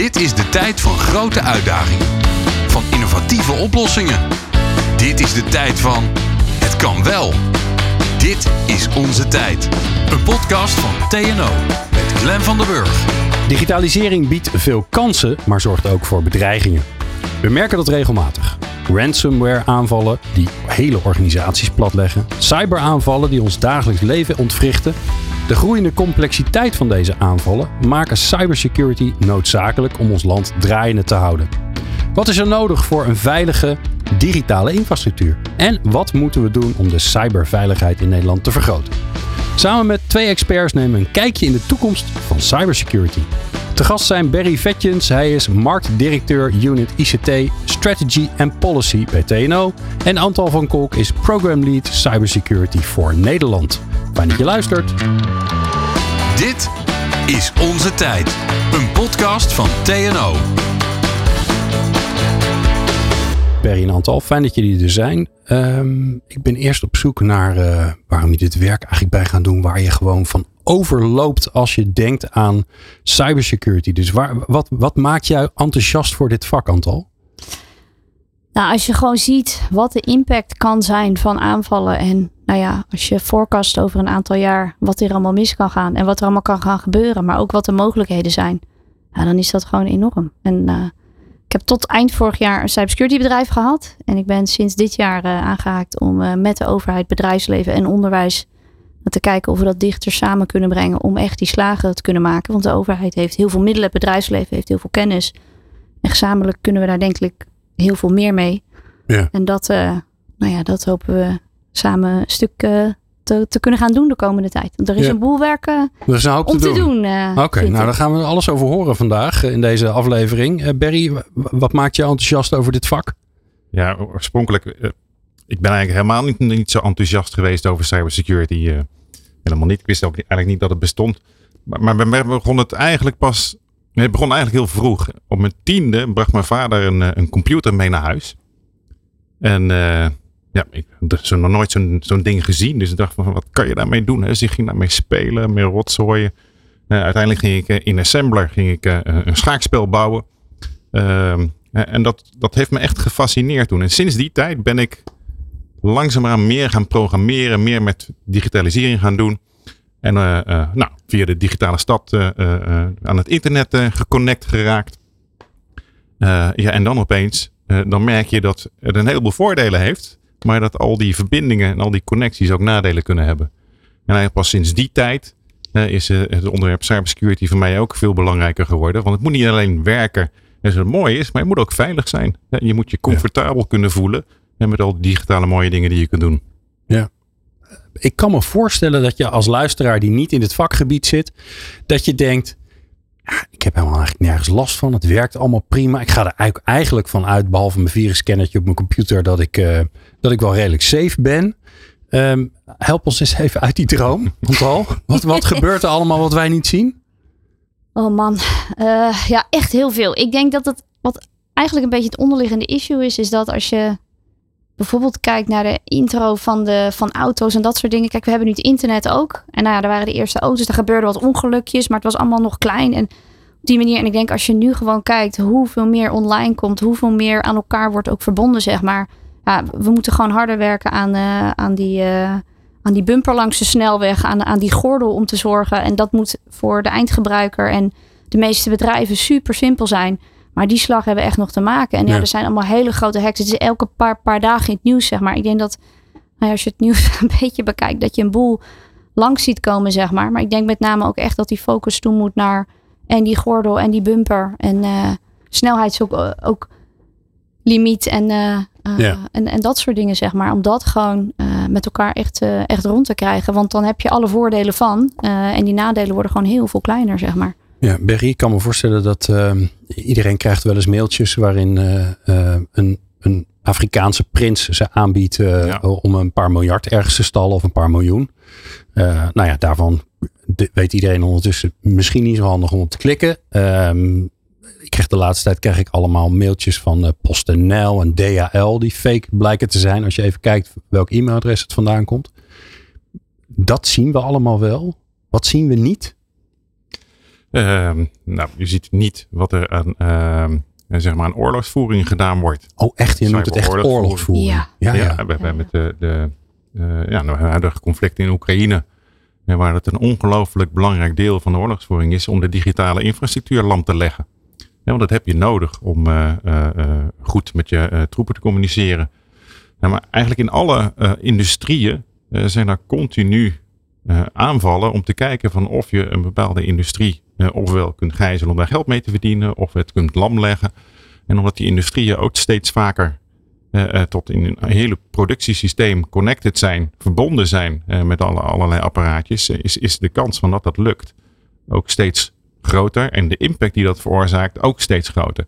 Dit is de tijd van grote uitdagingen. Van innovatieve oplossingen. Dit is de tijd van het kan wel. Dit is onze tijd. Een podcast van TNO met Glenn van der Burg. Digitalisering biedt veel kansen, maar zorgt ook voor bedreigingen. We merken dat regelmatig. Ransomware aanvallen die hele organisaties platleggen. Cyberaanvallen die ons dagelijks leven ontwrichten. De groeiende complexiteit van deze aanvallen maken cybersecurity noodzakelijk om ons land draaiende te houden. Wat is er nodig voor een veilige digitale infrastructuur? En wat moeten we doen om de cyberveiligheid in Nederland te vergroten? Samen met twee experts nemen we een kijkje in de toekomst van cybersecurity. Te gast zijn Barry Vetjens, hij is marktdirecteur Unit ICT, Strategy and Policy bij TNO. En Antal van Kolk is Program Lead Cybersecurity voor Nederland. Fijn dat je luistert. Dit is onze tijd. Een podcast van TNO. Barry en Antal, fijn dat jullie er zijn. Ehm, ik ben eerst op zoek naar uh, waarom je dit werk eigenlijk bij gaan doen, waar je gewoon van overloopt als je denkt aan cybersecurity. Dus waar, wat, wat maakt jou enthousiast voor dit vak, Antal? Nou, als je gewoon ziet wat de impact kan zijn van aanvallen. En nou ja, als je forecast over een aantal jaar wat er allemaal mis kan gaan. En wat er allemaal kan gaan gebeuren. Maar ook wat de mogelijkheden zijn. Ja, dan is dat gewoon enorm. En uh, ik heb tot eind vorig jaar een cybersecurity bedrijf gehad. En ik ben sinds dit jaar uh, aangehaakt om uh, met de overheid, bedrijfsleven en onderwijs te kijken of we dat dichter samen kunnen brengen om echt die slagen te kunnen maken. Want de overheid heeft heel veel middelen, het bedrijfsleven heeft heel veel kennis. En gezamenlijk kunnen we daar denk ik heel veel meer mee. Ja. En dat, uh, nou ja, dat hopen we samen een stuk uh, te, te, kunnen gaan doen de komende tijd. Want er is Ja. een boel werk uh, Er is een hoop om te doen. doen. eh, Oké, nou daar gaan we alles over horen vandaag eh, in deze aflevering. Eh, Barry, w- wat maakt je enthousiast over dit vak? Ja, oorspronkelijk. eh, ik ben eigenlijk helemaal niet, niet zo enthousiast geweest over cybersecurity. eh, helemaal niet. Ik wist ook niet- eigenlijk niet dat het bestond. Maar, maar bij mij begon het eigenlijk pas. Het begon eigenlijk heel vroeg. Op mijn tiende bracht mijn vader een, eh, een computer mee naar huis. En eh, ja, ik had zo nog nooit zo'n ding gezien. Dus ik dacht van, wat kan je daarmee doen? Dus ik ging daarmee spelen, mee rotzooien. Eh, uiteindelijk ging ik in Assembler ging ik, een schaakspel bouwen. Ehm, eh, en dat, dat heeft me echt gefascineerd toen. En sinds die tijd ben ik langzaamaan meer gaan programmeren, meer met digitalisering gaan doen. En eh, eh, nou, via de digitale stad eh, aan het internet geconnect geraakt. Ja, en dan opeens, dan merk je dat het een heleboel voordelen heeft. Maar dat al die verbindingen en al die connecties ook nadelen kunnen hebben. En eigenlijk pas sinds die tijd is het onderwerp cybersecurity voor mij ook veel belangrijker geworden. Want het moet niet alleen werken en zo mooi is, maar het moet ook veilig zijn. Ja, Je moet je comfortabel kunnen voelen en met al die digitale mooie dingen die je kunt doen. Ik kan me voorstellen dat je als luisteraar die niet in het vakgebied zit, dat je denkt, ja, ik heb helemaal eigenlijk nergens last van. Het werkt allemaal prima. Ik ga er eigenlijk- eigenlijk van uit, behalve mijn virusscannertje op mijn computer, dat ik, eh, dat ik wel redelijk safe ben. Ehm, help ons eens even uit die droom. Antal, wat, wat gebeurt er allemaal wat wij niet zien? Oh man, Eh, ja, echt heel veel. Ik denk dat het wat eigenlijk een beetje het onderliggende issue is, is dat als je bijvoorbeeld kijkt naar de intro van, de, van auto's en dat soort dingen. Kijk, we hebben nu het internet ook. En nou ja, er waren de eerste auto's, er gebeurden wat ongelukjes, maar het was allemaal nog klein. En op die manier, en ik denk als je nu gewoon kijkt hoeveel meer online komt, hoeveel meer aan elkaar wordt ook verbonden, zeg maar. Ja, we moeten gewoon harder werken aan, eh, aan die... eh, aan die bumper langs de snelweg, aan, aan die gordel om te zorgen. En dat moet voor de eindgebruiker en de meeste bedrijven super simpel zijn. Maar die slag hebben we echt nog te maken. En ja, Ja. er zijn allemaal hele grote hacks. Het is elke paar, paar dagen in het nieuws, zeg maar. Ik denk dat nou ja, als je het nieuws een beetje bekijkt, dat je een boel langs ziet komen, zeg maar. Maar ik denk met name ook echt dat die focus toe moet naar en die gordel en die bumper. En eh snelheids ook, ook limiet en, eh, eh, Ja. en, en dat soort dingen, zeg maar. Om dat gewoon eh, met elkaar echt, eh, echt rond te krijgen. Want dan heb je alle voordelen van. eh, en die nadelen worden gewoon heel veel kleiner, zeg maar. Ja, Berry, ik kan me voorstellen dat ehm, iedereen krijgt wel eens mailtjes waarin eh, eh, een, een Afrikaanse prins ze aanbiedt eh, Ja. om een paar miljard ergens te stallen of een paar miljoen. Nou ja, daarvan weet iedereen ondertussen misschien niet zo handig om op te klikken. Ehm, ik krijg de laatste tijd krijg ik allemaal mailtjes van PostNL en DHL die fake blijken te zijn. Als je even kijkt welk e-mailadres het vandaan komt. Dat zien we allemaal wel. Wat zien we niet? Ehm, nou, je ziet niet wat er aan, ehm, zeg maar aan oorlogsvoering gedaan wordt. Oh, echt? Je noemt het echt oorlogsvoering. Ja. ja, ja. Ja, we hebben met de, de eh, ja, nou, huidige conflict in Oekraïne, eh, waar het een ongelooflijk belangrijk deel van de oorlogsvoering is om de digitale infrastructuur lam te leggen. Ja, want dat heb je nodig om eh, goed met je eh, troepen te communiceren. Ja, maar eigenlijk in alle eh, industrieën eh, zijn er continu eh, aanvallen om te kijken van of je een bepaalde industrie ofwel kunt gijzelen om daar geld mee te verdienen, of het kunt lam leggen. En omdat die industrieën ook steeds vaker eh, eh, tot in een hele productiesysteem connected zijn, verbonden zijn eh, met alle, allerlei apparaatjes, eh, is, is de kans van dat dat lukt ook steeds groter. En de impact die dat veroorzaakt ook steeds groter.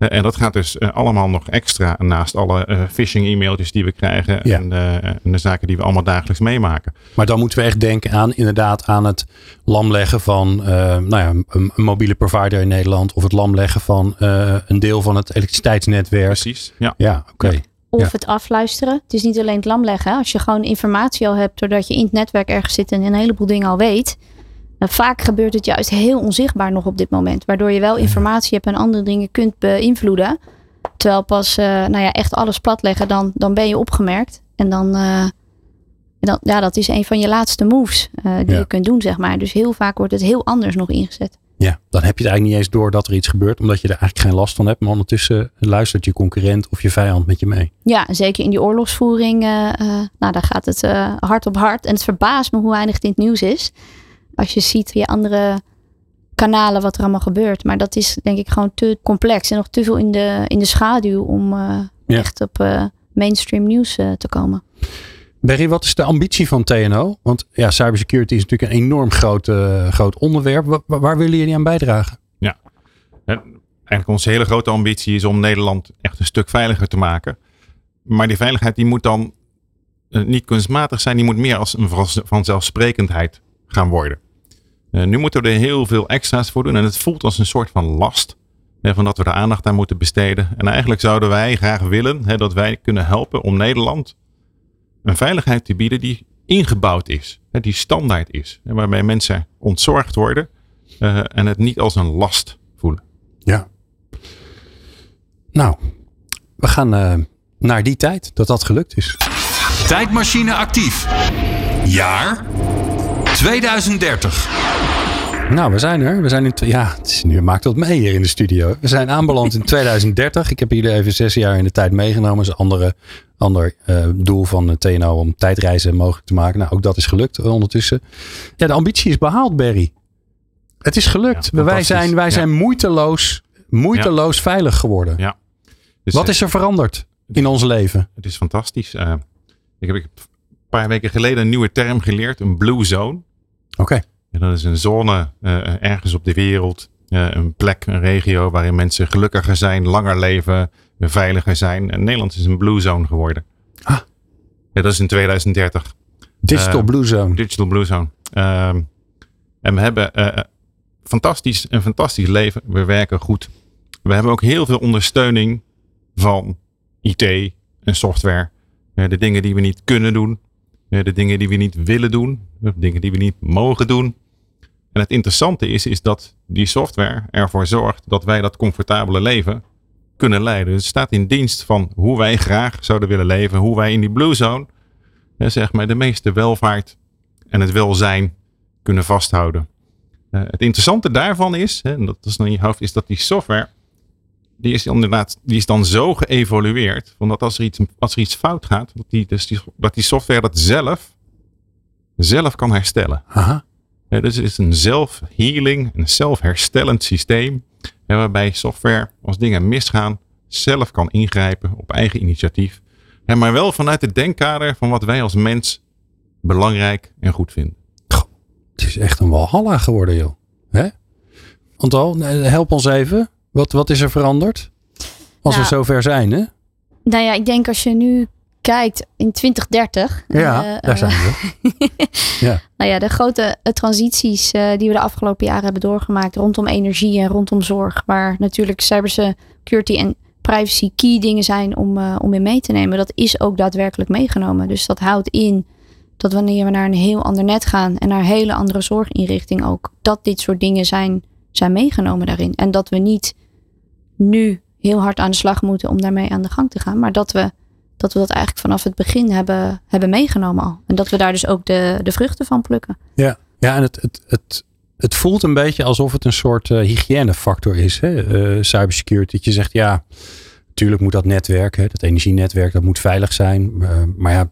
Eh, en dat gaat dus eh, allemaal nog extra naast alle eh, phishing e-mailtjes die we krijgen Ja. en, eh, en de zaken die we allemaal dagelijks meemaken. Maar dan moeten we echt denken aan inderdaad aan het lamleggen van eh, nou ja, een, een mobiele provider in Nederland. Of het lamleggen van eh, een deel van het elektriciteitsnetwerk. Precies. Ja. Ja, oké. Of Ja. het afluisteren. Het is niet alleen het lam leggen. hè. Als je gewoon informatie al hebt doordat je in het netwerk ergens zit en een heleboel dingen al weet. Vaak gebeurt het juist heel onzichtbaar nog op dit moment. Waardoor je wel informatie hebt en andere dingen kunt beïnvloeden. Terwijl pas eh, nou ja, echt alles platleggen, dan, dan ben je opgemerkt. En dan, eh, dan, ja, dat is een van je laatste moves eh, die Ja. je kunt doen, zeg maar. Dus heel vaak wordt het heel anders nog ingezet. Ja, dan heb je het eigenlijk niet eens door dat er iets gebeurt. Omdat je er eigenlijk geen last van hebt. Maar ondertussen luistert je concurrent of je vijand met je mee. Ja, zeker in die oorlogsvoering, nou, daar gaat het hard op hard. En het verbaast me hoe weinig het nieuws is. Als je ziet via andere kanalen wat er allemaal gebeurt. Maar dat is denk ik gewoon te complex en nog te veel in de, in de schaduw om eh, Ja. echt op eh, mainstream nieuws eh, te komen. Berry, wat is de ambitie van TNO? Want ja, cybersecurity is natuurlijk een enorm groot, groot onderwerp. Wa- wa- waar willen jullie aan bijdragen? En eigenlijk onze hele grote ambitie is om Nederland echt een stuk veiliger te maken. Maar die veiligheid die moet dan niet kunstmatig zijn, die moet meer als een vanzelfsprekendheid gaan worden. Eh, nu moeten we er heel veel extra's voor doen en het voelt als een soort van last. Hè, van dat we er aandacht aan moeten besteden. En eigenlijk zouden wij graag willen hè, dat wij kunnen helpen om Nederland een veiligheid te bieden die ingebouwd is. Hè, die standaard is. Hè, waarbij mensen ontzorgd worden eh, en het niet als een last voelen. Ja. Nou, we gaan eh, naar die tijd dat dat gelukt is. Tijdmachine actief. Jaar 2030. Nou, we zijn er. We zijn in. Ja, het is, nu maakt dat mee hier in de studio. We zijn aanbeland in 2030. Ik heb jullie even zes jaar in de tijd meegenomen. Dat is een andere, ander eh, doel van de TNO om tijdreizen mogelijk te maken. Nou, ook dat is gelukt ondertussen. Ja, de ambitie is behaald, Barry. Het is gelukt. Ja, wij zijn, wij Ja. zijn moeiteloos, moeiteloos veilig geworden. Ja. Dus, Wat eh, is er veranderd in ons leven? Het is fantastisch. Eh, ik heb ik heb een paar weken geleden een nieuwe term geleerd, een blue zone. Oké. En dat is een zone eh, ergens op de wereld, eh, een plek, een regio waarin mensen gelukkiger zijn, langer leven, veiliger zijn. En Nederland is een blue zone geworden. Ah. Ja, dat is in 2030. Digital Eh, Blue Zone. Digital Blue Zone. Ehm, en we hebben eh, fantastisch, een fantastisch leven. We werken goed. We hebben ook heel veel ondersteuning van IT en software. De dingen die we niet kunnen doen. Eh, de dingen die we niet willen doen. De dingen die we niet mogen doen. En het interessante is, is dat die software ervoor zorgt dat wij dat comfortabele leven kunnen leiden. Dus het staat in dienst van hoe wij graag zouden willen leven. Hoe wij in die blue zone eh, zeg maar, de meeste welvaart en het welzijn kunnen vasthouden. Eh, het interessante daarvan is, en dat is dan in je hoofd, is dat die software, die is inderdaad, die is dan zo geëvolueerd, van dat als er iets, als er iets fout gaat, dat die, dus die, dat die software dat zelf, zelf kan herstellen. Aha. Ja, dus het is een zelf-healing, een zelfherstellend systeem. waarbij software, als dingen misgaan, zelf kan ingrijpen op eigen initiatief. Maar wel vanuit het denkkader van wat wij als mens belangrijk en goed vinden. Het is echt een walhalla geworden, joh. Hè? Antal, eh, help ons even. Wat, wat is er veranderd? Als we Nou. zover zijn, hè? Nou ja, ik denk als je nu kijkt in 2030. Ja, eh, daar zijn we. Nou ja, de grote eh, transities eh, die we de afgelopen jaren hebben doorgemaakt rondom energie en rondom zorg, waar natuurlijk cybersecurity en privacy key dingen zijn om, om in mee te nemen, dat is ook daadwerkelijk meegenomen. Dus dat houdt in dat wanneer we naar een heel ander net gaan en naar een hele andere zorginrichting ook, dat dit soort dingen zijn zijn meegenomen daarin. En dat we niet nu heel hard aan de slag moeten om daarmee aan de gang te gaan. Maar dat we dat, we dat eigenlijk vanaf het begin hebben, hebben meegenomen al. En dat we daar dus ook de, de vruchten van plukken. Ja, ja en het, het, het, het voelt een beetje alsof het een soort uh, hygiënefactor is. Hè? Uh, cybersecurity. Dat je zegt ja, natuurlijk moet dat netwerk, hè, dat energienetwerk, dat moet veilig zijn. Uh, maar ja,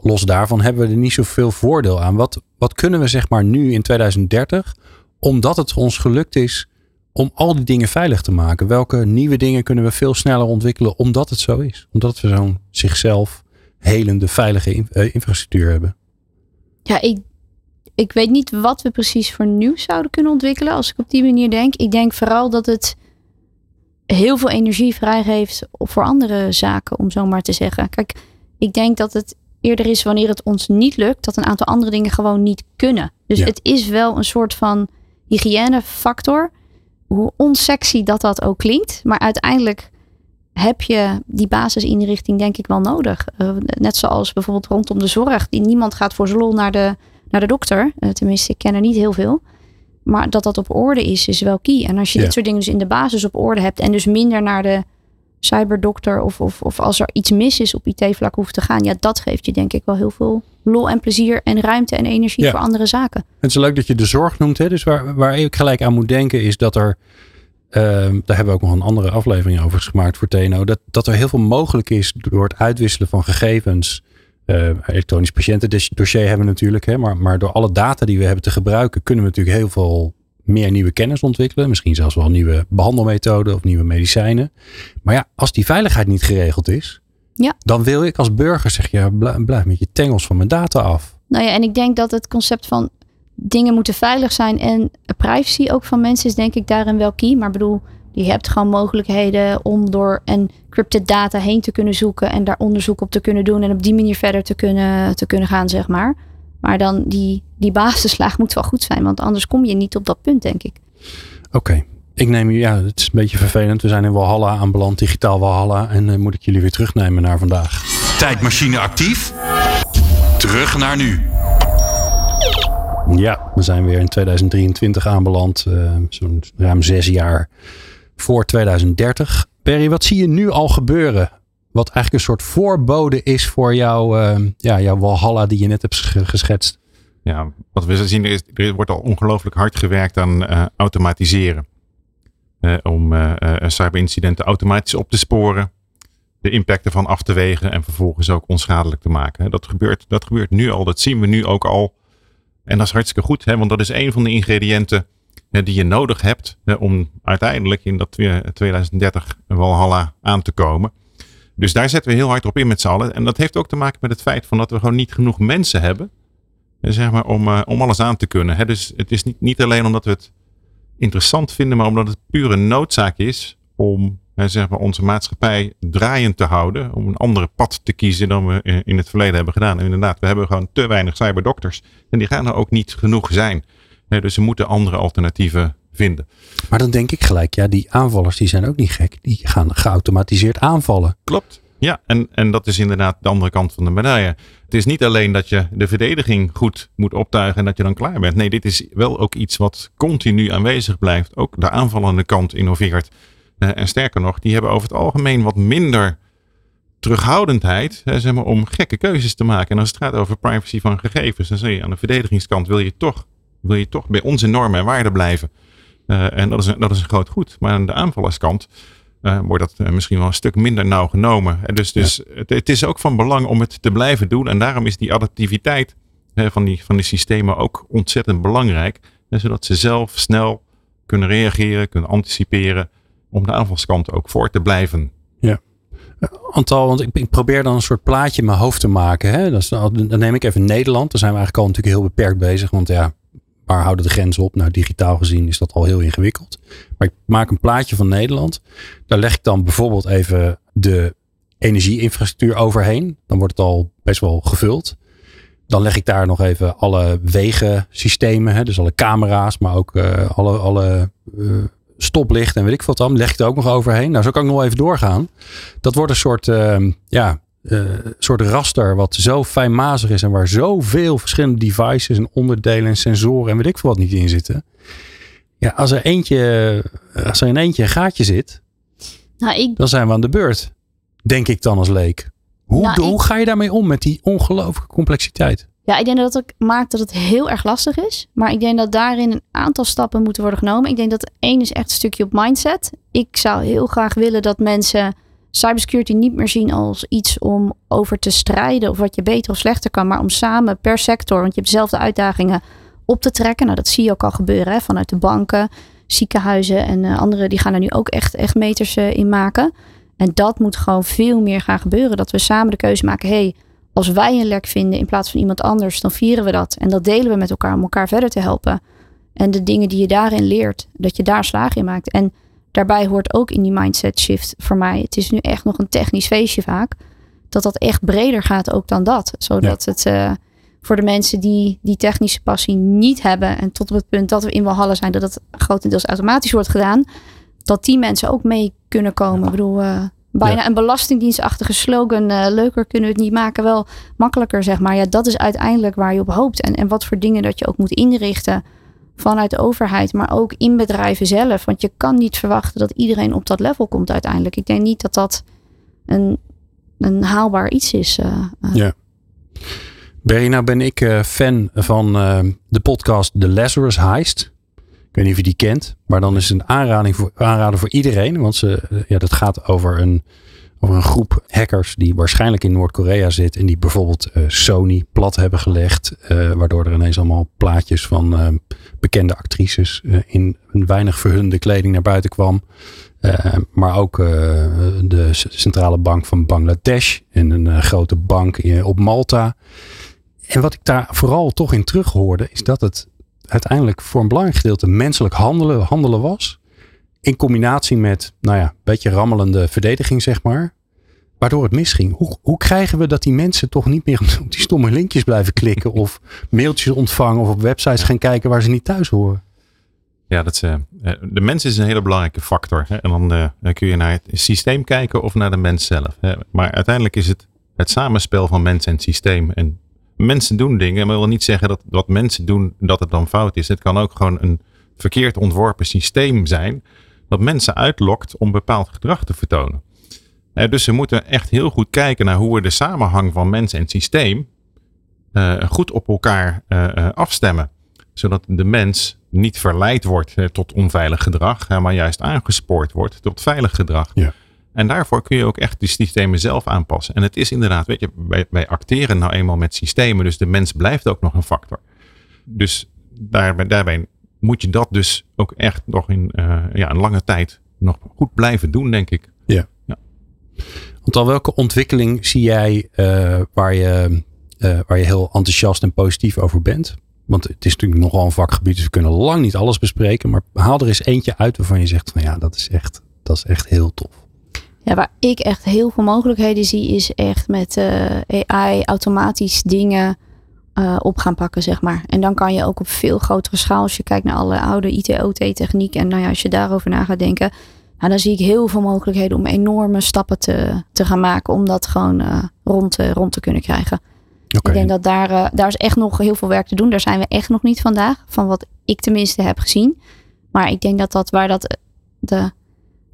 los daarvan hebben we er niet zoveel voordeel aan. Wat, wat kunnen we zeg maar nu in 2030, omdat het ons gelukt is om al die dingen veilig te maken? Welke nieuwe dingen kunnen we veel sneller ontwikkelen omdat het zo is? Omdat we zo'n zichzelf helende, veilige in, uh, infrastructuur hebben. Ja, ik, ik weet niet wat we precies voor nieuw zouden kunnen ontwikkelen als ik op die manier denk. Ik denk vooral dat het heel veel energie vrijgeeft voor andere zaken, om zo maar te zeggen. Kijk, ik denk dat het eerder is wanneer het ons niet lukt, dat een aantal andere dingen gewoon niet kunnen. Dus ja. het is wel een soort van hygiënefactor hoe onsexy dat dat ook klinkt. Maar uiteindelijk heb je die basisinrichting denk ik wel nodig. Uh, net zoals bijvoorbeeld rondom de zorg. Die, niemand gaat voor zijn lol naar de, naar de dokter. Uh, tenminste, ik ken er niet heel veel. Maar dat dat op orde is, is wel key. En als je ja. dit soort dingen dus in de basis op orde hebt. En dus minder naar de cyberdokter of, of, of als er iets mis is op IT-vlak hoeft te gaan. Ja, dat geeft je denk ik wel heel veel lol en plezier en ruimte en energie ja. voor andere zaken. Het is leuk dat je de zorg noemt. Hè? Dus waar, waar ik gelijk aan moet denken is dat er, uh, daar hebben we ook nog een andere aflevering over gemaakt voor TNO, dat, dat er heel veel mogelijk is door het uitwisselen van gegevens. Uh, elektronisch patiëntendossier hebben we natuurlijk, hè? Maar, maar door alle data die we hebben te gebruiken, kunnen we natuurlijk heel veel meer nieuwe kennis ontwikkelen. Misschien zelfs wel nieuwe behandelmethoden of nieuwe medicijnen. Maar ja, als die veiligheid niet geregeld is, ja. dan wil ik als burger zeg je, blijf, blijf met je tengels van mijn data af. Nou ja, en ik denk dat het concept van dingen moeten veilig zijn en privacy ook van mensen is denk ik daarin wel key. Maar bedoel, je hebt gewoon mogelijkheden om door encrypted data heen te kunnen zoeken en daar onderzoek op te kunnen doen en op die manier verder te kunnen, te kunnen gaan, zeg maar. Maar dan die, die basislaag moet wel goed zijn, want anders kom je niet op dat punt, denk ik. Oké. Okay. Ik neem u, ja, het is een beetje vervelend. We zijn in Walhalla aanbeland, digitaal Walhalla. En uh, moet ik jullie weer terugnemen naar vandaag. Tijdmachine actief. Terug naar nu. Ja, we zijn weer in 2023 aanbeland. Uh, Zo'n ruim zes jaar voor 2030. Perry, wat zie je nu al gebeuren? Wat eigenlijk een soort voorbode is voor jouw, uh, ja, jouw Walhalla die je net hebt geschetst. Ja, wat we zien is, er wordt al ongelooflijk hard gewerkt aan uh, automatiseren. Uh, om cyberincidenten automatisch op te sporen. De impact ervan af te wegen en vervolgens ook onschadelijk te maken. Dat gebeurt, dat gebeurt nu al, dat zien we nu ook al. En dat is hartstikke goed, hè, want dat is een van de ingrediënten die je nodig hebt om uiteindelijk in dat 2030 Walhalla aan te komen. Dus daar zetten we heel hard op in met z'n allen. En dat heeft ook te maken met het feit van dat we gewoon niet genoeg mensen hebben. Zeg maar, om, uh, om alles aan te kunnen. Hè. Dus het is niet, niet alleen omdat we het interessant vinden, maar omdat het pure noodzaak is om hè, zeg maar, onze maatschappij draaiend te houden. Om een andere pad te kiezen dan we in het verleden hebben gedaan. En inderdaad, we hebben gewoon te weinig cyberdokters. En die gaan er ook niet genoeg zijn. Hè, dus we moeten andere alternatieven vinden. Maar dan denk ik gelijk, ja, die aanvallers die zijn ook niet gek. Die gaan geautomatiseerd aanvallen. Klopt. Ja, en, en dat is inderdaad de andere kant van de medaille. Het is niet alleen dat je de verdediging goed moet optuigen en dat je dan klaar bent. Nee, dit is wel ook iets wat continu aanwezig blijft. Ook de aanvallende kant innoveert. Uh, en sterker nog, die hebben over het algemeen wat minder terughoudendheid zeg maar, om gekke keuzes te maken. En als het gaat over privacy van gegevens, dan zie je aan de verdedigingskant wil je toch, wil je toch bij onze normen en waarden blijven. Uh, en dat is, een, dat is een groot goed. Maar aan de aanvallerskant uh, wordt dat uh, misschien wel een stuk minder nauw genomen. En dus dus ja. het, het, is ook van belang om het te blijven doen. En daarom is die adaptiviteit van, die, van die systemen ook ontzettend belangrijk. zodat ze zelf snel kunnen reageren, kunnen anticiperen. Om de aanvalskant ook voor te blijven. Ja. Antal, want ik, ik, probeer dan een soort plaatje in mijn hoofd te maken. Hè? Dat is, dan neem ik even Nederland. Daar zijn we eigenlijk al natuurlijk heel beperkt bezig. Want ja, waar houden de grenzen op? Nou, digitaal gezien is dat al heel ingewikkeld. Maar ik maak een plaatje van Nederland. Daar leg ik dan bijvoorbeeld even de energieinfrastructuur overheen. Dan wordt het al best wel gevuld. Dan leg ik daar nog even alle wegensystemen, hè, dus alle camera's, maar ook uh, alle, alle uh, stoplichten en weet ik wat dan. Leg ik er ook nog overheen. Nou, zo kan ik nog even doorgaan. Dat wordt een soort, uh, ja, uh, soort raster wat zo fijnmazig is en waar zoveel verschillende devices en onderdelen en sensoren en weet ik veel wat niet in zitten. Ja, als er eentje, als er in eentje een gaatje zit, Nou, ik, dan zijn we aan de beurt. Denk ik dan als leek. Hoe, Nou, hoe ik- ga je daarmee om met die ongelooflijke complexiteit? ja, ik denk dat het ook maakt dat het heel erg lastig is. Maar ik denk dat daarin een aantal stappen moeten worden genomen. Ik denk dat één is echt een stukje op mindset. Ik zou heel graag willen dat mensen cybersecurity niet meer zien als iets om over te strijden. Of wat je beter of slechter kan. Maar om samen per sector, want je hebt dezelfde uitdagingen, op te trekken. Nou, dat zie je ook al gebeuren hè, vanuit de banken, ziekenhuizen en eh, anderen. Die gaan er nu ook echt, echt meters eh, in maken. En dat moet gewoon veel meer gaan gebeuren. Dat we samen de keuze maken. hey, als wij een lek vinden in plaats van iemand anders, dan vieren we dat. En dat delen we met elkaar om elkaar verder te helpen. En de dingen die je daarin leert, dat je daar slagen in maakt. En daarbij hoort ook in die mindset shift voor mij. Het is nu echt nog een technisch feestje vaak. Dat dat echt breder gaat ook dan dat. Zodat het eh, voor de mensen die die technische passie niet hebben. En tot op het punt dat we in Walhalla zijn, dat het grotendeels automatisch wordt gedaan. Dat die mensen ook mee kunnen komen. Ik bedoel, eh, bijna een belastingdienstachtige slogan. eh, leuker kunnen we het niet maken, wel makkelijker zeg maar. Ja, dat is uiteindelijk waar je op hoopt. En, en wat voor dingen dat je ook moet inrichten vanuit de overheid, maar ook in bedrijven zelf. Want je kan niet verwachten dat iedereen op dat level komt uiteindelijk. Ik denk niet dat dat een, een haalbaar iets is. eh, eh. Berry, nou ben ik eh, fan van de podcast The Lazarus Heist. Ik weet niet of je die kent, maar dan is het een aanrading voor, aanrader voor iedereen. Want ze, ja, dat gaat over een, over een groep hackers die waarschijnlijk in Noord-Korea zit. En die bijvoorbeeld eh, Sony plat hebben gelegd. eh, waardoor er ineens allemaal plaatjes van eh, bekende actrices in een weinig verhunde kleding naar buiten kwam. Maar ook de centrale bank van Bangladesh en een grote bank op Malta. En wat ik daar vooral toch in terug hoorde, is dat het uiteindelijk voor een belangrijk gedeelte menselijk handelen, handelen was. In combinatie met, nou ja, een beetje rammelende verdediging, zeg maar. Waardoor het misging. Hoe, hoe krijgen we dat die mensen toch niet meer op die stomme linkjes blijven klikken of mailtjes ontvangen of op websites gaan kijken waar ze niet thuis horen? Ja, dat is, eh, eh, de mens is een hele belangrijke factor. Hè? En dan, eh, kun je naar het systeem kijken of naar de mens zelf. Hè? Maar uiteindelijk is het het samenspel van mens en systeem. En mensen doen dingen, maar wil niet zeggen dat wat mensen doen, dat het dan fout is. Het kan ook gewoon een verkeerd ontworpen systeem zijn, dat mensen uitlokt om bepaald gedrag te vertonen. Dus we moeten echt heel goed kijken naar hoe we de samenhang van mens en systeem eh, goed op elkaar eh, eh, afstemmen. Zodat de mens niet verleid wordt tot onveilig gedrag, maar juist aangespoord wordt tot veilig gedrag. Ja. En daarvoor kun je ook echt die systemen zelf aanpassen. En het is inderdaad, weet je, wij, wij acteren nou eenmaal met systemen, dus de mens blijft ook nog een factor. Dus daarbij, daarbij moet je dat dus ook echt nog in eh, ja, een lange tijd nog goed blijven doen, denk ik. Want al welke ontwikkeling zie jij eh, waar, je, eh, waar je heel enthousiast en positief over bent? Want het is natuurlijk nogal een vakgebied, dus we kunnen lang niet alles bespreken. Maar haal er eens eentje uit waarvan je zegt van ja, dat is echt, dat is echt heel tof. Ja, waar ik echt heel veel mogelijkheden zie, is echt met eh, AI automatisch dingen eh, op gaan pakken, zeg maar. En dan kan je ook op veel grotere schaal, als je kijkt naar alle oude IT-OT-techniek en nou ja, als je daarover na gaat denken, nou, dan zie ik heel veel mogelijkheden om enorme stappen te, te gaan maken, om dat gewoon eh, rond, te, rond te kunnen krijgen. Ik denk dat daar, eh, daar is echt nog heel veel werk te doen. Daar zijn we echt nog niet vandaag, van wat ik tenminste heb gezien. Maar ik denk dat dat waar dat de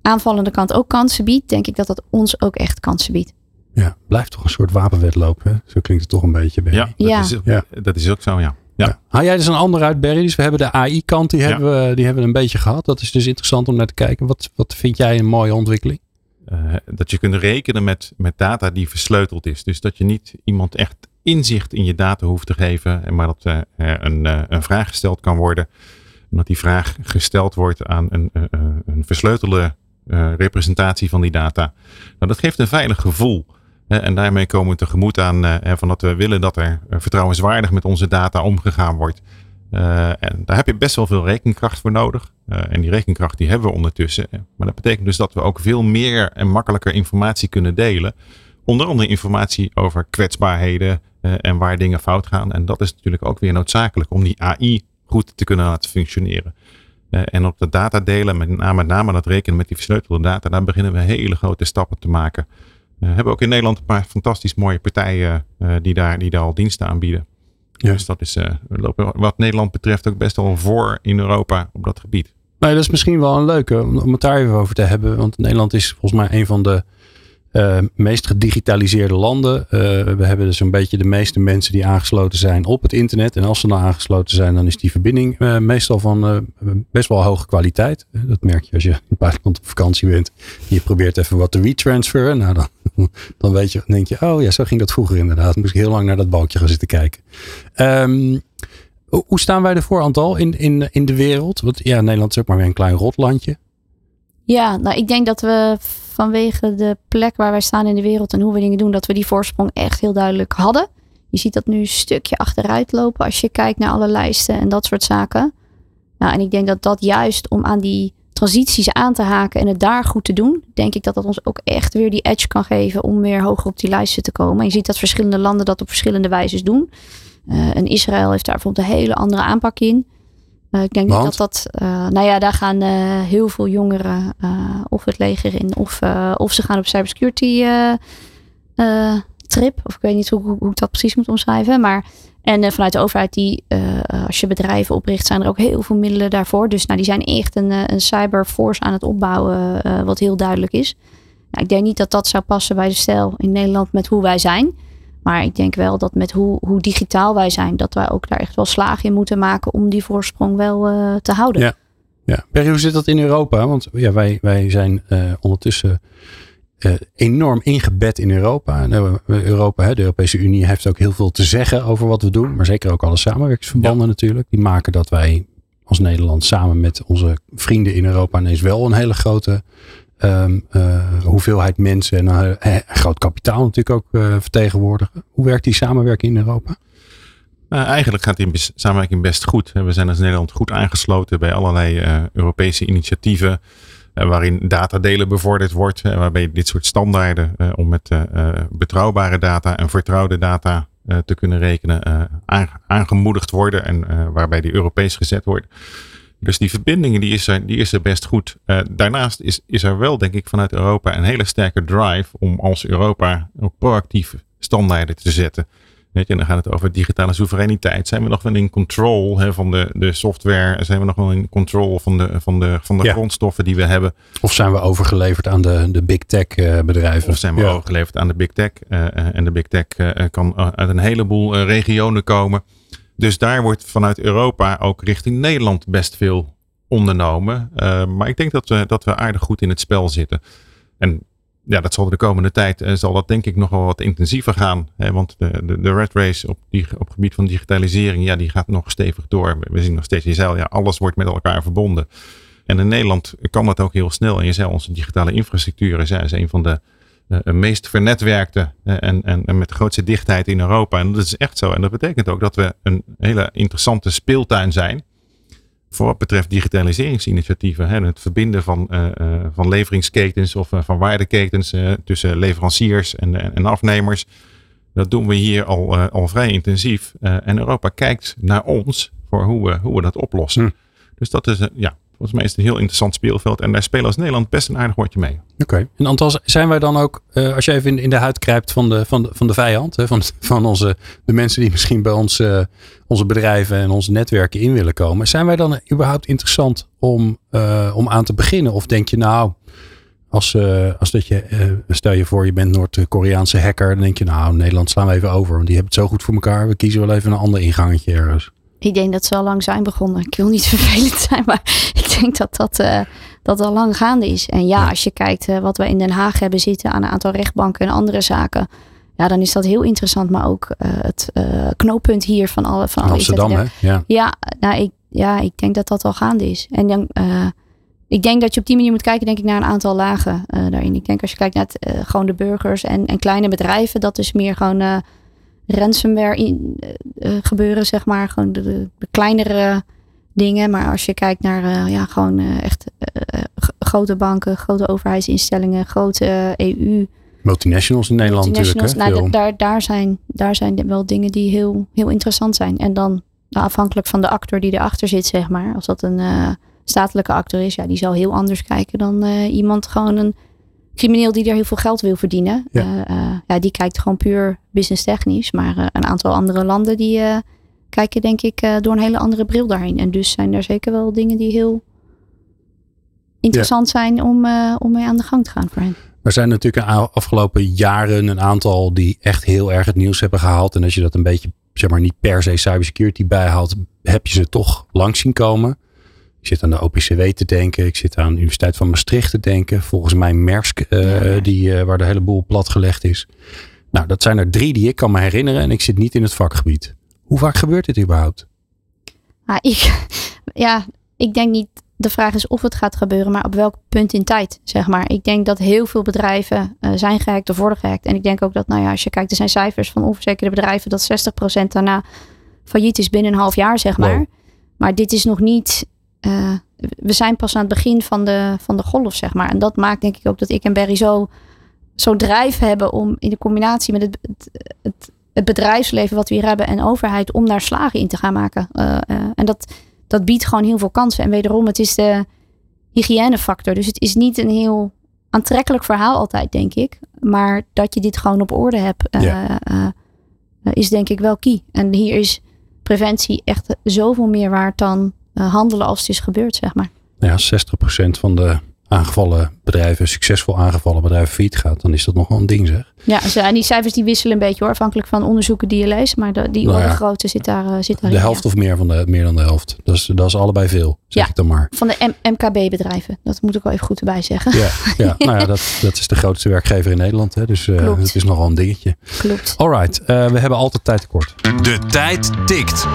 aanvallende kant ook kansen biedt, denk ik dat dat ons ook echt kansen biedt. Ja, blijft toch een soort wapenwedloop. Hè? Zo klinkt het toch een beetje. Berry. Ja, dat, Ja. Is, Ja. dat is ook zo, ja. Ja. Ja. Haal jij dus een ander uit, Berry? Dus we hebben de AI-kant, die, Ja. hebben we, die hebben we een beetje gehad. Dat is dus interessant om naar te kijken. Wat, wat vind jij een mooie ontwikkeling? Eh, dat je kunt rekenen met, met data die versleuteld is. Dus dat je niet iemand echt inzicht in je data hoeft te geven, en maar dat eh, er een, eh, een vraag gesteld kan worden. En dat die vraag gesteld wordt aan een, een versleutelde eh, representatie van die data. Nou, dat geeft een veilig gevoel. En daarmee komen we tegemoet aan eh, van dat we willen dat er eh, vertrouwenswaardig met onze data omgegaan wordt. Eh, en daar heb je best wel veel rekenkracht voor nodig. En die rekenkracht die hebben we ondertussen. Maar dat betekent dus dat we ook veel meer en makkelijker informatie kunnen delen. Onder andere informatie over kwetsbaarheden en waar dingen fout gaan. En dat is natuurlijk ook weer noodzakelijk om die AI goed te kunnen laten functioneren. En op de data delen, met name, met name dat rekenen met die versleutelde data, daar beginnen we hele grote stappen te maken. We hebben ook in Nederland een paar fantastisch mooie partijen eh, die, daar, die daar al diensten aanbieden. Ja. Dus dat is, eh, we lopen wat Nederland betreft ook best wel voor in Europa op dat gebied. Nou, dat is misschien wel een leuke om, om het daar even over te hebben. Want Nederland is volgens mij een van de uh, meest gedigitaliseerde landen. Uh, we hebben dus een beetje de meeste mensen die aangesloten zijn op het internet. En als ze nou aangesloten zijn, dan is die verbinding uh, meestal van best wel hoge kwaliteit. Dat merk je als je in het buitenland op vakantie bent. Je probeert even wat te retransferen. Nou, dan, dan weet je, denk je, oh ja, zo ging dat vroeger inderdaad. Moest ik heel lang naar dat balkje gaan zitten kijken. Um, hoe staan wij ervoor, Antal, in, in, in de wereld? Want ja, Nederland is ook maar weer een klein rotlandje. Ja, nou ik denk dat we vanwege de plek waar wij staan in de wereld en hoe we dingen doen, dat we die voorsprong echt heel duidelijk hadden. Je ziet dat nu een stukje achteruit lopen als je kijkt naar alle lijsten en dat soort zaken. Nou, en ik denk dat dat juist om aan die transities aan te haken en het daar goed te doen, denk ik dat dat ons ook echt weer die edge kan geven om weer hoger op die lijsten te komen. En je ziet dat verschillende landen dat op verschillende wijzes doen. Uh, en Israël heeft daar bijvoorbeeld een hele andere aanpak in. Uh, ik denk niet dat dat. Uh, nou ja, daar gaan uh, heel veel jongeren of het leger in, of, of ze gaan op cybersecurity trip. Of ik weet niet hoe, hoe ik dat precies moet omschrijven. Maar en vanuit de overheid, die, als je bedrijven opricht, zijn er ook heel veel middelen daarvoor. Dus nou, die zijn echt een, een cyberforce aan het opbouwen, wat heel duidelijk is. Nou, ik denk niet dat dat zou passen bij de stijl in Nederland met hoe wij zijn. Maar ik denk wel dat met hoe, hoe digitaal wij zijn, dat wij ook daar echt wel slagen in moeten maken om die voorsprong wel uh, te houden. Ja, ja. Perry, hoe zit dat in Europa? Want ja, wij, wij zijn uh, ondertussen uh, enorm ingebed in Europa. Europa hè, de Europese Unie heeft ook heel veel te zeggen over wat we doen. Maar zeker ook alle samenwerkingsverbanden ja. natuurlijk. Die maken dat wij als Nederland samen met onze vrienden in Europa ineens wel een hele grote um, uh, hoeveelheid mensen en een, een, groot kapitaal natuurlijk ook uh, vertegenwoordigen. Hoe werkt die samenwerking in Europa? Nou, eigenlijk gaat die samenwerking best goed. We zijn als Nederland goed aangesloten bij allerlei Europese initiatieven. waarin datadelen bevorderd wordt. waarbij dit soort standaarden om met betrouwbare data en vertrouwde data te kunnen rekenen aangemoedigd worden. En waarbij die Europees gezet wordt. Dus die verbindingen die is, er, die is er best goed. Uh, daarnaast is, is er wel, denk ik, vanuit Europa een hele sterke drive om als Europa ook proactief standaarden te zetten. Weet je, en dan gaat het over digitale soevereiniteit. Zijn we nog wel in control hè, van de, de software? Zijn we nog wel in control van de, van de, van de ja. grondstoffen die we hebben? Of zijn we overgeleverd aan de, de big tech uh, bedrijven? Of zijn we ja. overgeleverd aan de big tech? Uh, en de big tech kan uit een heleboel regionen komen. Dus daar wordt vanuit Europa ook richting Nederland best veel ondernomen. Uh, maar ik denk dat we, dat we aardig goed in het spel zitten. En ja, dat zal de komende tijd uh, zal dat denk ik nog wel wat intensiever gaan. Hè? Want de, de, de red race op, die, op het gebied van digitalisering, ja, die gaat nog stevig door. We zien nog steeds, je zei ja, alles wordt met elkaar verbonden. En in Nederland kan dat ook heel snel. En je zei, onze digitale infrastructuur is, is een van de meest vernetwerkte uh, en, en, en, met de grootste dichtheid in Europa. En dat is echt zo. En dat betekent ook dat we een hele interessante speeltuin zijn. Voor wat betreft digitaliseringsinitiatieven. Hè, het verbinden van, uh, van leveringsketens of van waardeketens tussen leveranciers en, en afnemers. Dat doen we hier al, al vrij intensief. en Europa kijkt naar ons voor hoe we, hoe we dat oplossen. Hm. Dus dat is, ja, Volgens mij is het een heel interessant speelveld. En daar spelen als Nederland best een aardig woordje mee. Oké. Okay. En Antas, zijn wij dan ook, uh, als je even in, in, de huid kruipt van de, van de, van de vijand, hè, van, van onze, de mensen die misschien bij ons, uh, onze bedrijven en onze netwerken in willen komen. Zijn wij dan überhaupt interessant om, uh, om aan te beginnen? Of denk je nou, als, als dat je, stel je voor je bent Noord-Koreaanse hacker, dan denk je nou, Nederland slaan we even over. Want die hebben het zo goed voor elkaar. We kiezen wel even een ander ingangetje ergens. Ik denk dat ze al lang zijn begonnen. Ik wil niet vervelend zijn, maar ik denk dat dat, uh, dat al lang gaande is. En ja, als je kijkt uh, wat we in Den Haag hebben zitten aan een aantal rechtbanken en andere zaken. Ja, dan is dat heel interessant. Maar ook uh, het knooppunt hier van alle van alle Amsterdam, hè? Ja, ja, nou, ik, ja, ik denk dat dat al gaande is. En dan, ik denk dat je op die manier moet kijken, denk ik, naar een aantal lagen daarin. Ik denk als je kijkt naar het, gewoon de burgers en, en kleine bedrijven, dat is meer gewoon ransomware in, uh, gebeuren, zeg maar. Gewoon de, de, kleinere dingen. Maar als je kijkt naar uh, ja, gewoon uh, echt grote banken, grote overheidsinstellingen, grote EU. Multinationals in Nederland multinationals, natuurlijk. Nou, daar, daar, zijn, daar zijn wel dingen die heel, heel interessant zijn. En dan nou, afhankelijk van de acteur die erachter zit, zeg maar. Als dat een statelijke acteur is, ja, die zal heel anders kijken dan iemand gewoon een crimineel die er heel veel geld wil verdienen. Ja, uh, uh, ja die kijkt gewoon puur business technisch. Maar uh, een aantal andere landen die kijken denk ik door een hele andere bril daarheen. En dus zijn er zeker wel dingen die heel interessant zijn om, om mee aan de gang te gaan voor hen. Er zijn natuurlijk de afgelopen jaren een aantal die echt heel erg het nieuws hebben gehaald. En als je dat een beetje, zeg maar, niet per se cybersecurity bijhaalt, heb je ze toch langs zien komen. Ik zit aan de OPCW te denken. Ik zit aan de Universiteit van Maastricht te denken. Volgens mij Mersk, uh, die, uh, waar de hele boel platgelegd is. Nou, dat zijn er drie die ik kan me herinneren. En ik zit niet in het vakgebied. Hoe vaak gebeurt dit überhaupt? Ah, ik, ja, ik denk niet. De vraag is of het gaat gebeuren, maar op welk punt in tijd, zeg maar. Ik denk dat heel veel bedrijven uh, zijn gehackt of worden gehackt. En ik denk ook dat, nou ja, als je kijkt, er zijn cijfers van onverzekerde bedrijven dat 60% daarna failliet is binnen een half jaar, zeg maar. Wow. Maar dit is nog niet uh, we zijn pas aan het begin van de, van de golf, zeg maar. En dat maakt denk ik ook dat ik en Barry zo, zo drijf hebben om in de combinatie met het, het, het, het bedrijfsleven wat we hier hebben en overheid om daar slagen in te gaan maken. Uh, uh, en dat, dat biedt gewoon heel veel kansen. En wederom, het is de hygiënefactor. Dus het is niet een heel aantrekkelijk verhaal altijd, denk ik. Maar dat je dit gewoon op orde hebt, ja. is denk ik wel key. En hier is preventie echt zoveel meer waard dan handelen als het is gebeurd, zeg maar. Ja, 60% van de aangevallen bedrijven, succesvol aangevallen bedrijven failliet gaat, dan is dat nog wel een ding zeg. Ja, en die cijfers die wisselen een beetje hoor, afhankelijk van onderzoeken die je leest, maar de, die nou ja, grootte zit daar, uh, zit daar De helft ja. of meer, van de, meer dan de helft. Dat is, dat is allebei veel, zeg ja, ik dan maar. Van de MKB-bedrijven, dat moet ik wel even goed erbij zeggen. Ja, ja nou ja, dat, dat is de grootste werkgever in Nederland, hè, dus uh, het is nogal een dingetje. Klopt. Alright, uh, we hebben altijd tijd tekort. De tijd tikt.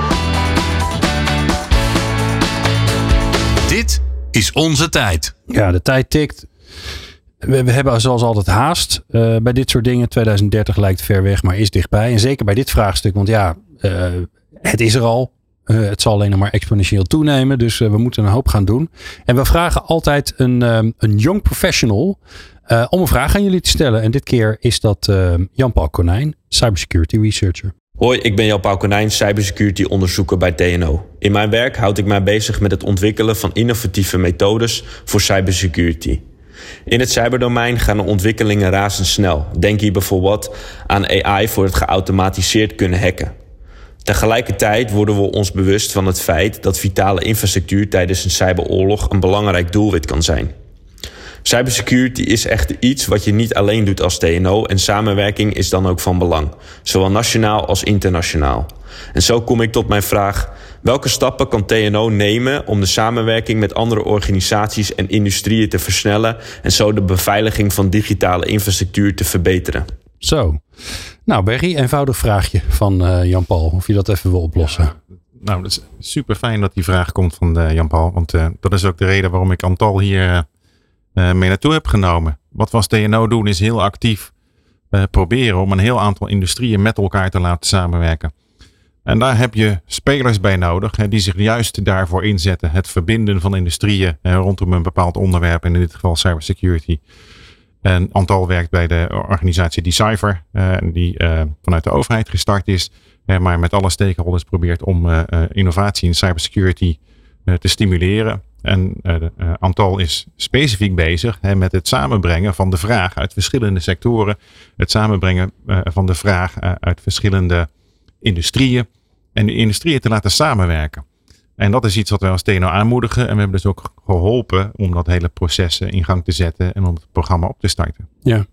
Is onze tijd. Ja, de tijd tikt. We, hebben zoals altijd haast uh, bij dit soort dingen. 2030 lijkt ver weg, maar is dichtbij. En zeker bij dit vraagstuk, want ja, uh, het is er al. Uh, het zal alleen nog maar exponentieel toenemen. Dus we moeten een hoop gaan doen. En we vragen altijd een, um, een young professional om een vraag aan jullie te stellen. En dit keer is dat Jan-Paul Konijn, cybersecurity researcher. Hoi, ik ben Jan-Paul Konijn, cybersecurity onderzoeker bij TNO. In mijn werk houd ik mij bezig met het ontwikkelen van innovatieve methodes voor cybersecurity. In het cyberdomein gaan de ontwikkelingen razendsnel. Denk hier bijvoorbeeld aan AI voor het geautomatiseerd kunnen hacken. Tegelijkertijd worden we ons bewust van het feit dat vitale infrastructuur tijdens een cyberoorlog een belangrijk doelwit kan zijn. Cybersecurity is echt iets wat je niet alleen doet als TNO en samenwerking is dan ook van belang, zowel nationaal als internationaal. En zo kom ik tot mijn vraag: welke stappen kan TNO nemen om de samenwerking met andere organisaties en industrieën te versnellen en zo de beveiliging van digitale infrastructuur te verbeteren? Zo. Nou, Berry, eenvoudig vraagje van uh, Jan-Paul, of je dat even wil oplossen. Ja, nou, het is super fijn dat die vraag komt van uh, Jan-Paul, want uh, dat is ook de reden waarom ik Antal hier uh, mee naartoe heb genomen. Wat we als TNO doen is heel actief uh, proberen om een heel aantal industrieën met elkaar te laten samenwerken. En daar heb je spelers bij nodig hè, die zich juist daarvoor inzetten. Het verbinden van industrieën hè, rondom een bepaald onderwerp, in dit geval cybersecurity. En Antal werkt bij de organisatie Decipher, uh, die vanuit de overheid gestart is, maar met alle stakeholders probeert om innovatie in cybersecurity te stimuleren. En uh, uh, Antal is specifiek bezig hè, met het samenbrengen van de vraag uit verschillende sectoren. Het samenbrengen uh, van de vraag uit verschillende industrieën. En de industrieën te laten samenwerken. En dat is iets wat wij als TNO aanmoedigen. En we hebben dus ook geholpen om dat hele proces in gang te zetten en om het programma op te starten. Ja,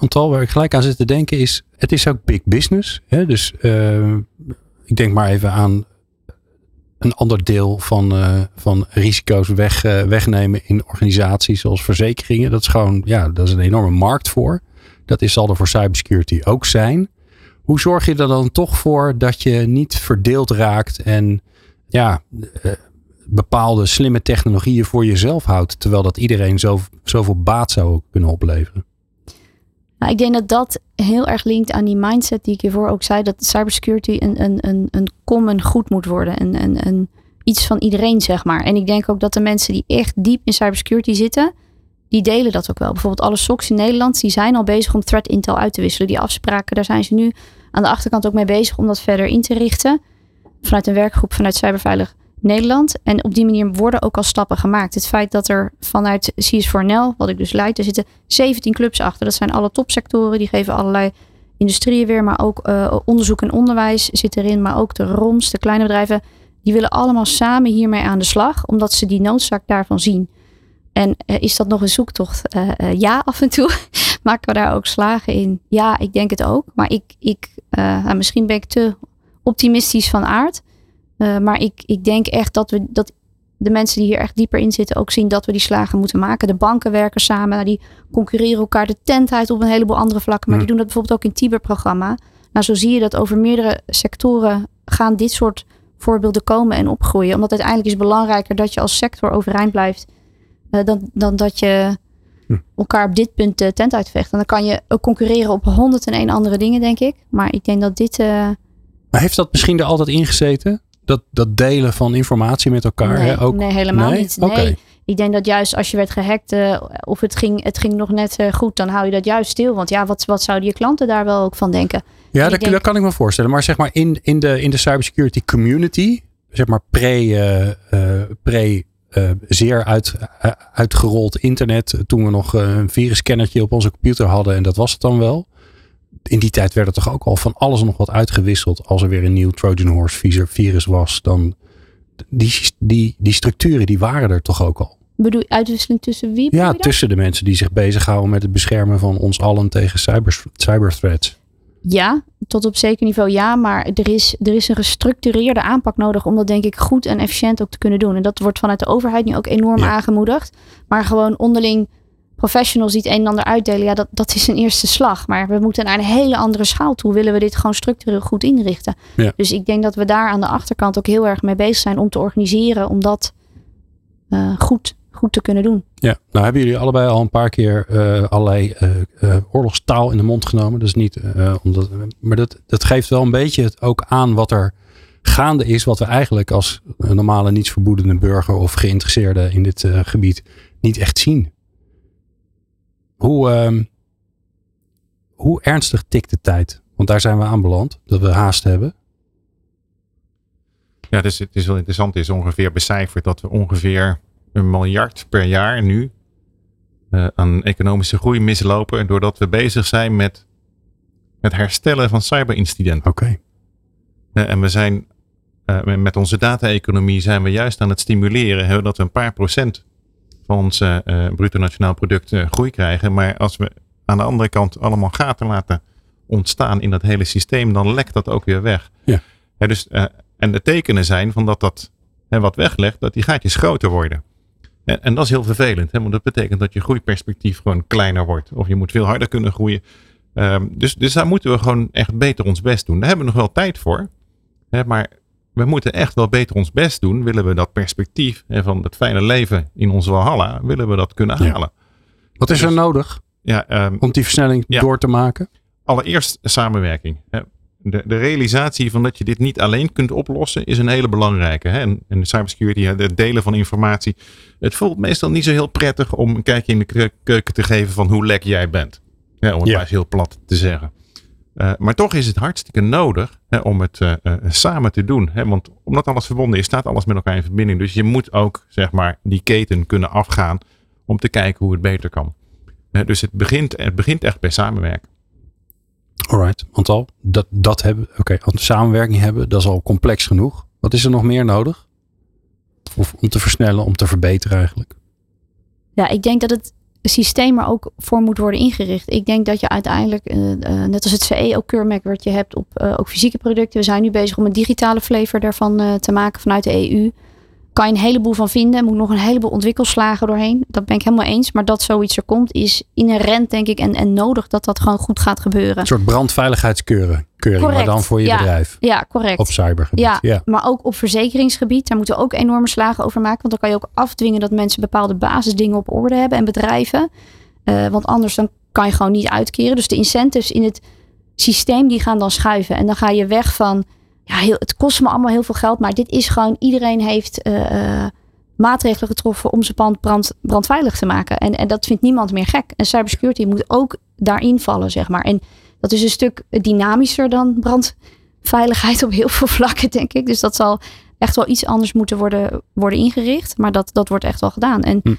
Antal, waar ik gelijk aan zit te denken is, het is ook big business. Hè? Dus ik denk maar even aan een ander deel van, uh, van risico's weg, uh, wegnemen in organisaties zoals verzekeringen. Dat is gewoon, ja, dat is een enorme markt voor. Dat is, zal er voor cybersecurity ook zijn. Hoe zorg je er dan toch voor dat je niet verdeeld raakt en ja, uh, bepaalde slimme technologieën voor jezelf houdt, terwijl dat iedereen zo, zoveel baat zou kunnen opleveren? Nou, ik denk dat dat heel erg linkt aan die mindset die ik hiervoor ook zei. Dat cybersecurity een, een, een, een common goed moet worden. Een, een, een, iets van iedereen, zeg maar. En ik denk ook dat de mensen die echt diep in cybersecurity zitten, die delen dat ook wel. Bijvoorbeeld alle SOCs in Nederland, die zijn al bezig om threat intel uit te wisselen. Die afspraken, daar zijn ze nu aan de achterkant ook mee bezig om dat verder in te richten. Vanuit een werkgroep, vanuit Cyberveilig Nederland. En op die manier worden ook al stappen gemaakt. Het feit dat er vanuit CS4NL, wat ik dus leid, er zitten 17 clubs achter. Dat zijn alle topsectoren. Die geven allerlei industrieën weer, maar ook uh, onderzoek en onderwijs zit erin. Maar ook de ROMs, de kleine bedrijven. Die willen allemaal samen hiermee aan de slag, omdat ze die noodzaak daarvan zien. En eh, is dat nog een zoektocht? Eh, eh, ja, af en toe. Maken we daar ook slagen in? Ja, ik denk het ook. Maar ik, ik nou, misschien ben ik te optimistisch van aard. Maar ik, ik denk echt dat, we, dat de mensen die hier echt dieper in zitten ook zien dat we die slagen moeten maken. De banken werken samen. Nou, die concurreren elkaar de tent uit op een heleboel andere vlakken. Maar die doen dat bijvoorbeeld ook in het Tiber-programma. Nou, zo zie je dat over meerdere sectoren gaan dit soort voorbeelden komen en opgroeien. Omdat uiteindelijk is het belangrijker dat je als sector overeind blijft. Uh, dan, dan dat je hm. elkaar op dit punt de tent uitvecht. En dan kan je ook concurreren op 101 andere dingen, denk ik. Maar ik denk dat dit. Uh... Maar heeft dat misschien er altijd ingezeten? Dat, dat delen van informatie met elkaar? Nee, hè? Ook... nee helemaal niet. Nee. Ik denk dat juist als je werd gehackt uh, of het ging, het ging nog net goed, dan hou je dat juist stil. Want ja, wat, wat zouden je klanten daar wel ook van denken? Ja, dat, dat, kan ik me voorstellen. Maar zeg maar in, in, de, in de cybersecurity community, zeg maar pre, uh, pre uh, zeer uit, uitgerold internet. Toen we nog een virusscannertje op onze computer hadden en dat was het dan wel. In die tijd werd er toch ook al van alles nog wat uitgewisseld. Als er weer een nieuw Trojan Horse virus was, dan die, die, die structuren die waren er toch ook al. Bedoel uitwisseling tussen wie? Ja, tussen de mensen die zich bezighouden met het beschermen van ons allen tegen cyber, cyberthreats. Ja, tot op zeker niveau ja, maar er is, er is een gestructureerde aanpak nodig om dat denk ik goed en efficiënt ook te kunnen doen. En dat wordt vanuit de overheid nu ook enorm aangemoedigd. Maar gewoon onderling professionals die het een en ander uitdelen, ja, dat, dat is een eerste slag. Maar we moeten naar een hele andere schaal toe, willen we dit gewoon structureel goed inrichten. Dus ik denk dat we daar aan de achterkant ook heel erg mee bezig zijn om te organiseren, om dat uh, goed goed te kunnen doen. Ja, nou hebben jullie allebei al een paar keer uh, allerlei uh, oorlogstaal in de mond genomen. Dus niet omdat, maar dat, dat geeft wel een beetje het ook aan wat er gaande is, wat we eigenlijk als normale nietsverboedende burger of geïnteresseerde in dit gebied niet echt zien. Hoe, ehm, hoe ernstig tikt de tijd? Want daar zijn we aanbeland, dat we haast hebben. Ja, dus het is wel interessant. Is ongeveer becijferd dat we ongeveer een miljard per jaar nu uh, aan economische groei mislopen. Doordat we bezig zijn met het herstellen van cyberincidenten. Oké. Uh, en we zijn uh, met onze data-economie zijn we juist aan het stimuleren hè, dat we een paar procent ons bruto nationaal product groei krijgen. Maar als we aan de andere kant allemaal gaten laten ontstaan in dat hele systeem, dan lekt dat ook weer weg. Ja. dus, en de tekenen zijn van dat dat hè, wat weglegt, dat die gaatjes groter worden. En, en dat is heel vervelend, hè, want dat betekent dat je groeiperspectief gewoon kleiner wordt. Of je moet veel harder kunnen groeien. Um, dus, dus daar moeten we gewoon echt beter ons best doen. Daar hebben we nog wel tijd voor. Hè, maar we moeten echt wel beter ons best doen. Willen we dat perspectief hè, van het fijne leven in onze Walhalla, willen we dat kunnen halen. Wat is er dus- nodig ja, um, om die versnelling door te maken? Allereerst samenwerking. De, de realisatie van dat je dit niet alleen kunt oplossen is een hele belangrijke. Hè? En, en cybersecurity, het delen van informatie. Het voelt meestal niet zo heel prettig om een kijkje in de keuken te geven van hoe lek jij bent. Ja, om het maar heel plat te zeggen. Uh, maar toch is het hartstikke nodig hè, om het uh, uh, samen te doen. Hè? Want omdat alles verbonden is, staat alles met elkaar in verbinding. Dus je moet ook zeg maar, die keten kunnen afgaan om te kijken hoe het beter kan. dus het begint, het begint echt bij samenwerken. Alright, want al dat, dat hebben, oké, okay, samenwerking hebben, dat is al complex genoeg. Wat is er nog meer nodig? Of om te versnellen, om te verbeteren eigenlijk? Ja, ik denk dat het systeem er ook voor moet worden ingericht. Ik denk dat je uiteindelijk, uh, uh, net als het CE ook keurmerk wat je hebt op uh, ook fysieke producten. We zijn nu bezig om een digitale flavor daarvan te maken vanuit de EU kan je een heleboel van vinden. Moet nog een heleboel ontwikkelslagen doorheen. Dat ben ik helemaal eens. Maar dat zoiets er komt is inherent denk ik en, en nodig dat dat gewoon goed gaat gebeuren. Een soort brandveiligheidskeuring. Keuring, maar dan voor je ja, bedrijf. Ja, correct. Op cybergebied. Ja, ja, maar ook op verzekeringsgebied. Daar moeten we ook enorme slagen over maken. Want dan kan je ook afdwingen dat mensen bepaalde basisdingen op orde hebben en bedrijven. Uh, want anders dan kan je gewoon niet uitkeren. Dus de incentives in het systeem die gaan dan schuiven. En dan ga je weg van ja, heel, het kost me allemaal heel veel geld. Maar dit is gewoon, iedereen heeft uh, maatregelen getroffen om zijn pand brand, brandveilig te maken. En, en dat vindt niemand meer gek. En cybersecurity moet ook daarin vallen, zeg maar. En dat is een stuk dynamischer dan brandveiligheid op heel veel vlakken, denk ik. Dus dat zal echt wel iets anders moeten worden, worden ingericht. Maar dat, dat wordt echt wel gedaan. En hm.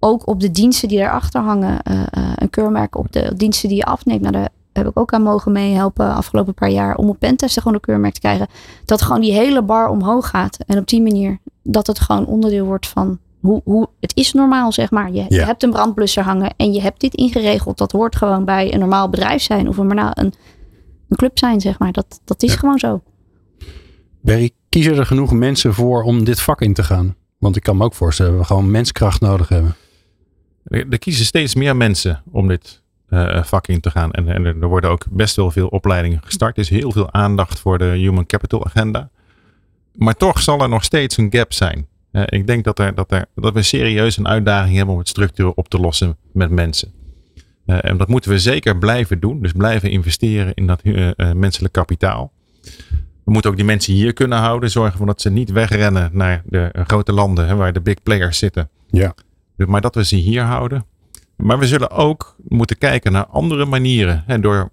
ook op de diensten die erachter hangen. Uh, een keurmerk op de diensten die je afneemt. naar de heb ik ook aan mogen meehelpen afgelopen paar jaar om op pentesten gewoon een keurmerk te krijgen. Dat gewoon die hele bar omhoog gaat. En op die manier dat het gewoon onderdeel wordt van hoe, hoe, het is normaal, zeg maar. Je, je hebt een brandblusser hangen en je hebt dit ingeregeld. Dat hoort gewoon bij een normaal bedrijf zijn of een, een, een club zijn, zeg maar. Dat, dat is gewoon zo. Barry, kiezen er genoeg mensen voor om dit vak in te gaan? Want ik kan me ook voorstellen dat we gewoon menskracht nodig hebben. Er, kiezen steeds meer mensen om dit vak in te gaan. En, en er worden ook best wel veel opleidingen gestart. Er is heel veel aandacht voor de Human Capital Agenda. Maar toch zal er nog steeds een gap zijn. Eh, ik denk dat, er, dat, er, dat we serieus een uitdaging hebben om het structureel op te lossen met mensen. Eh, en dat moeten we zeker blijven doen. Dus blijven investeren in dat eh, eh, menselijk kapitaal. We moeten ook die mensen hier kunnen houden. Zorgen dat ze niet wegrennen naar de eh, grote landen hè, waar de big players zitten. Ja. Dus Maar dat we ze hier houden. Maar we zullen ook moeten kijken naar andere manieren. Hè, door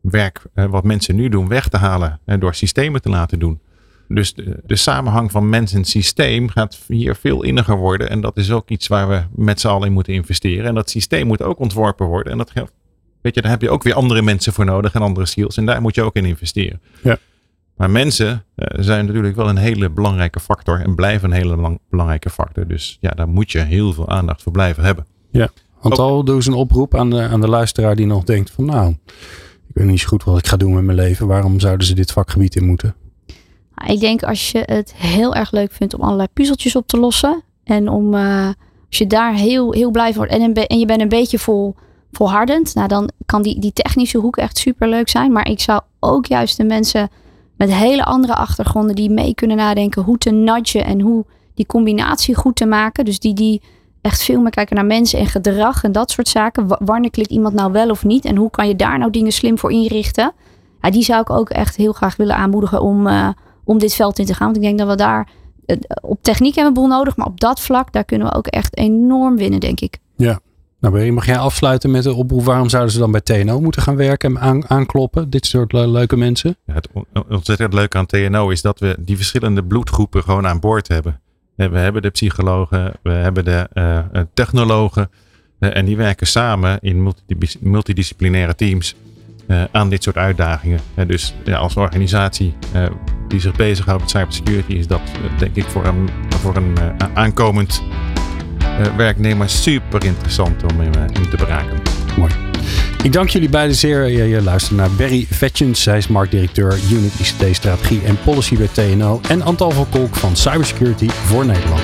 werk wat mensen nu doen weg te halen. En door systemen te laten doen. Dus de, de samenhang van mens en systeem gaat hier veel inniger worden. En dat is ook iets waar we met z'n allen in moeten investeren. En dat systeem moet ook ontworpen worden. En dat geldt. Weet je, daar heb je ook weer andere mensen voor nodig en andere skills. En daar moet je ook in investeren. Ja. Maar mensen eh, zijn natuurlijk wel een hele belangrijke factor. En blijven een hele belang- belangrijke factor. Dus ja, daar moet je heel veel aandacht voor blijven hebben. Want al doe eens een oproep aan de, aan de luisteraar die nog denkt van nou, ik weet niet zo goed wat ik ga doen met mijn leven. Waarom zouden ze dit vakgebied in moeten? Nou, Ik denk als je het heel erg leuk vindt om allerlei puzzeltjes op te lossen. En om, eh, als je daar heel, heel blij van wordt en, een en je bent een beetje vol, volhardend. Nou, dan kan die, die technische hoek echt super leuk zijn. Maar ik zou ook juist de mensen met hele andere achtergronden die mee kunnen nadenken hoe te nudgen en hoe die combinatie goed te maken. Dus die, die echt veel meer kijken naar mensen en gedrag en dat soort zaken. Wa- Wanneer klikt iemand nou wel of niet? En hoe kan je daar nou dingen slim voor inrichten? Ja, die zou ik ook echt heel graag willen aanmoedigen om, eh, om dit veld in te gaan. Want ik denk dat we daar eh, op techniek hebben we een boel nodig. Maar op dat vlak, daar kunnen we ook echt enorm winnen, denk ik. Nou Barry, mag jij afsluiten met de oproep waarom zouden ze dan bij TNO moeten gaan werken en aan, aankloppen? Dit soort le- leuke mensen. Ja, Het on- ontzettend leuke aan TNO is dat we die verschillende bloedgroepen gewoon aan boord hebben. Eh, We hebben de psychologen, we hebben de eh, eh, technologen. en die werken samen in multidis- multidisciplinaire teams aan dit soort uitdagingen. Dus ja, als organisatie die zich bezighoudt met cybersecurity is dat denk ik voor een, voor een aankomend werknemer super interessant om in, in te beraken. Ik dank jullie beiden zeer. Je, je luistert naar Barry Vetjens. Zij is marktdirecteur Unit ICT Strategie en Policy bij TNO. En Antal van Kolk van Cybersecurity voor Nederland.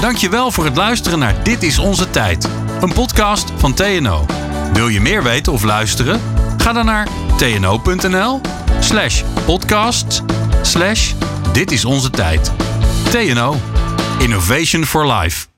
Dankjewel voor het luisteren naar Dit is onze tijd. Een podcast van TNO. Wil je meer weten of luisteren? Ga dan naar tno.nl slash podcast Dit is onze tijd. TNO. Innovation for Life.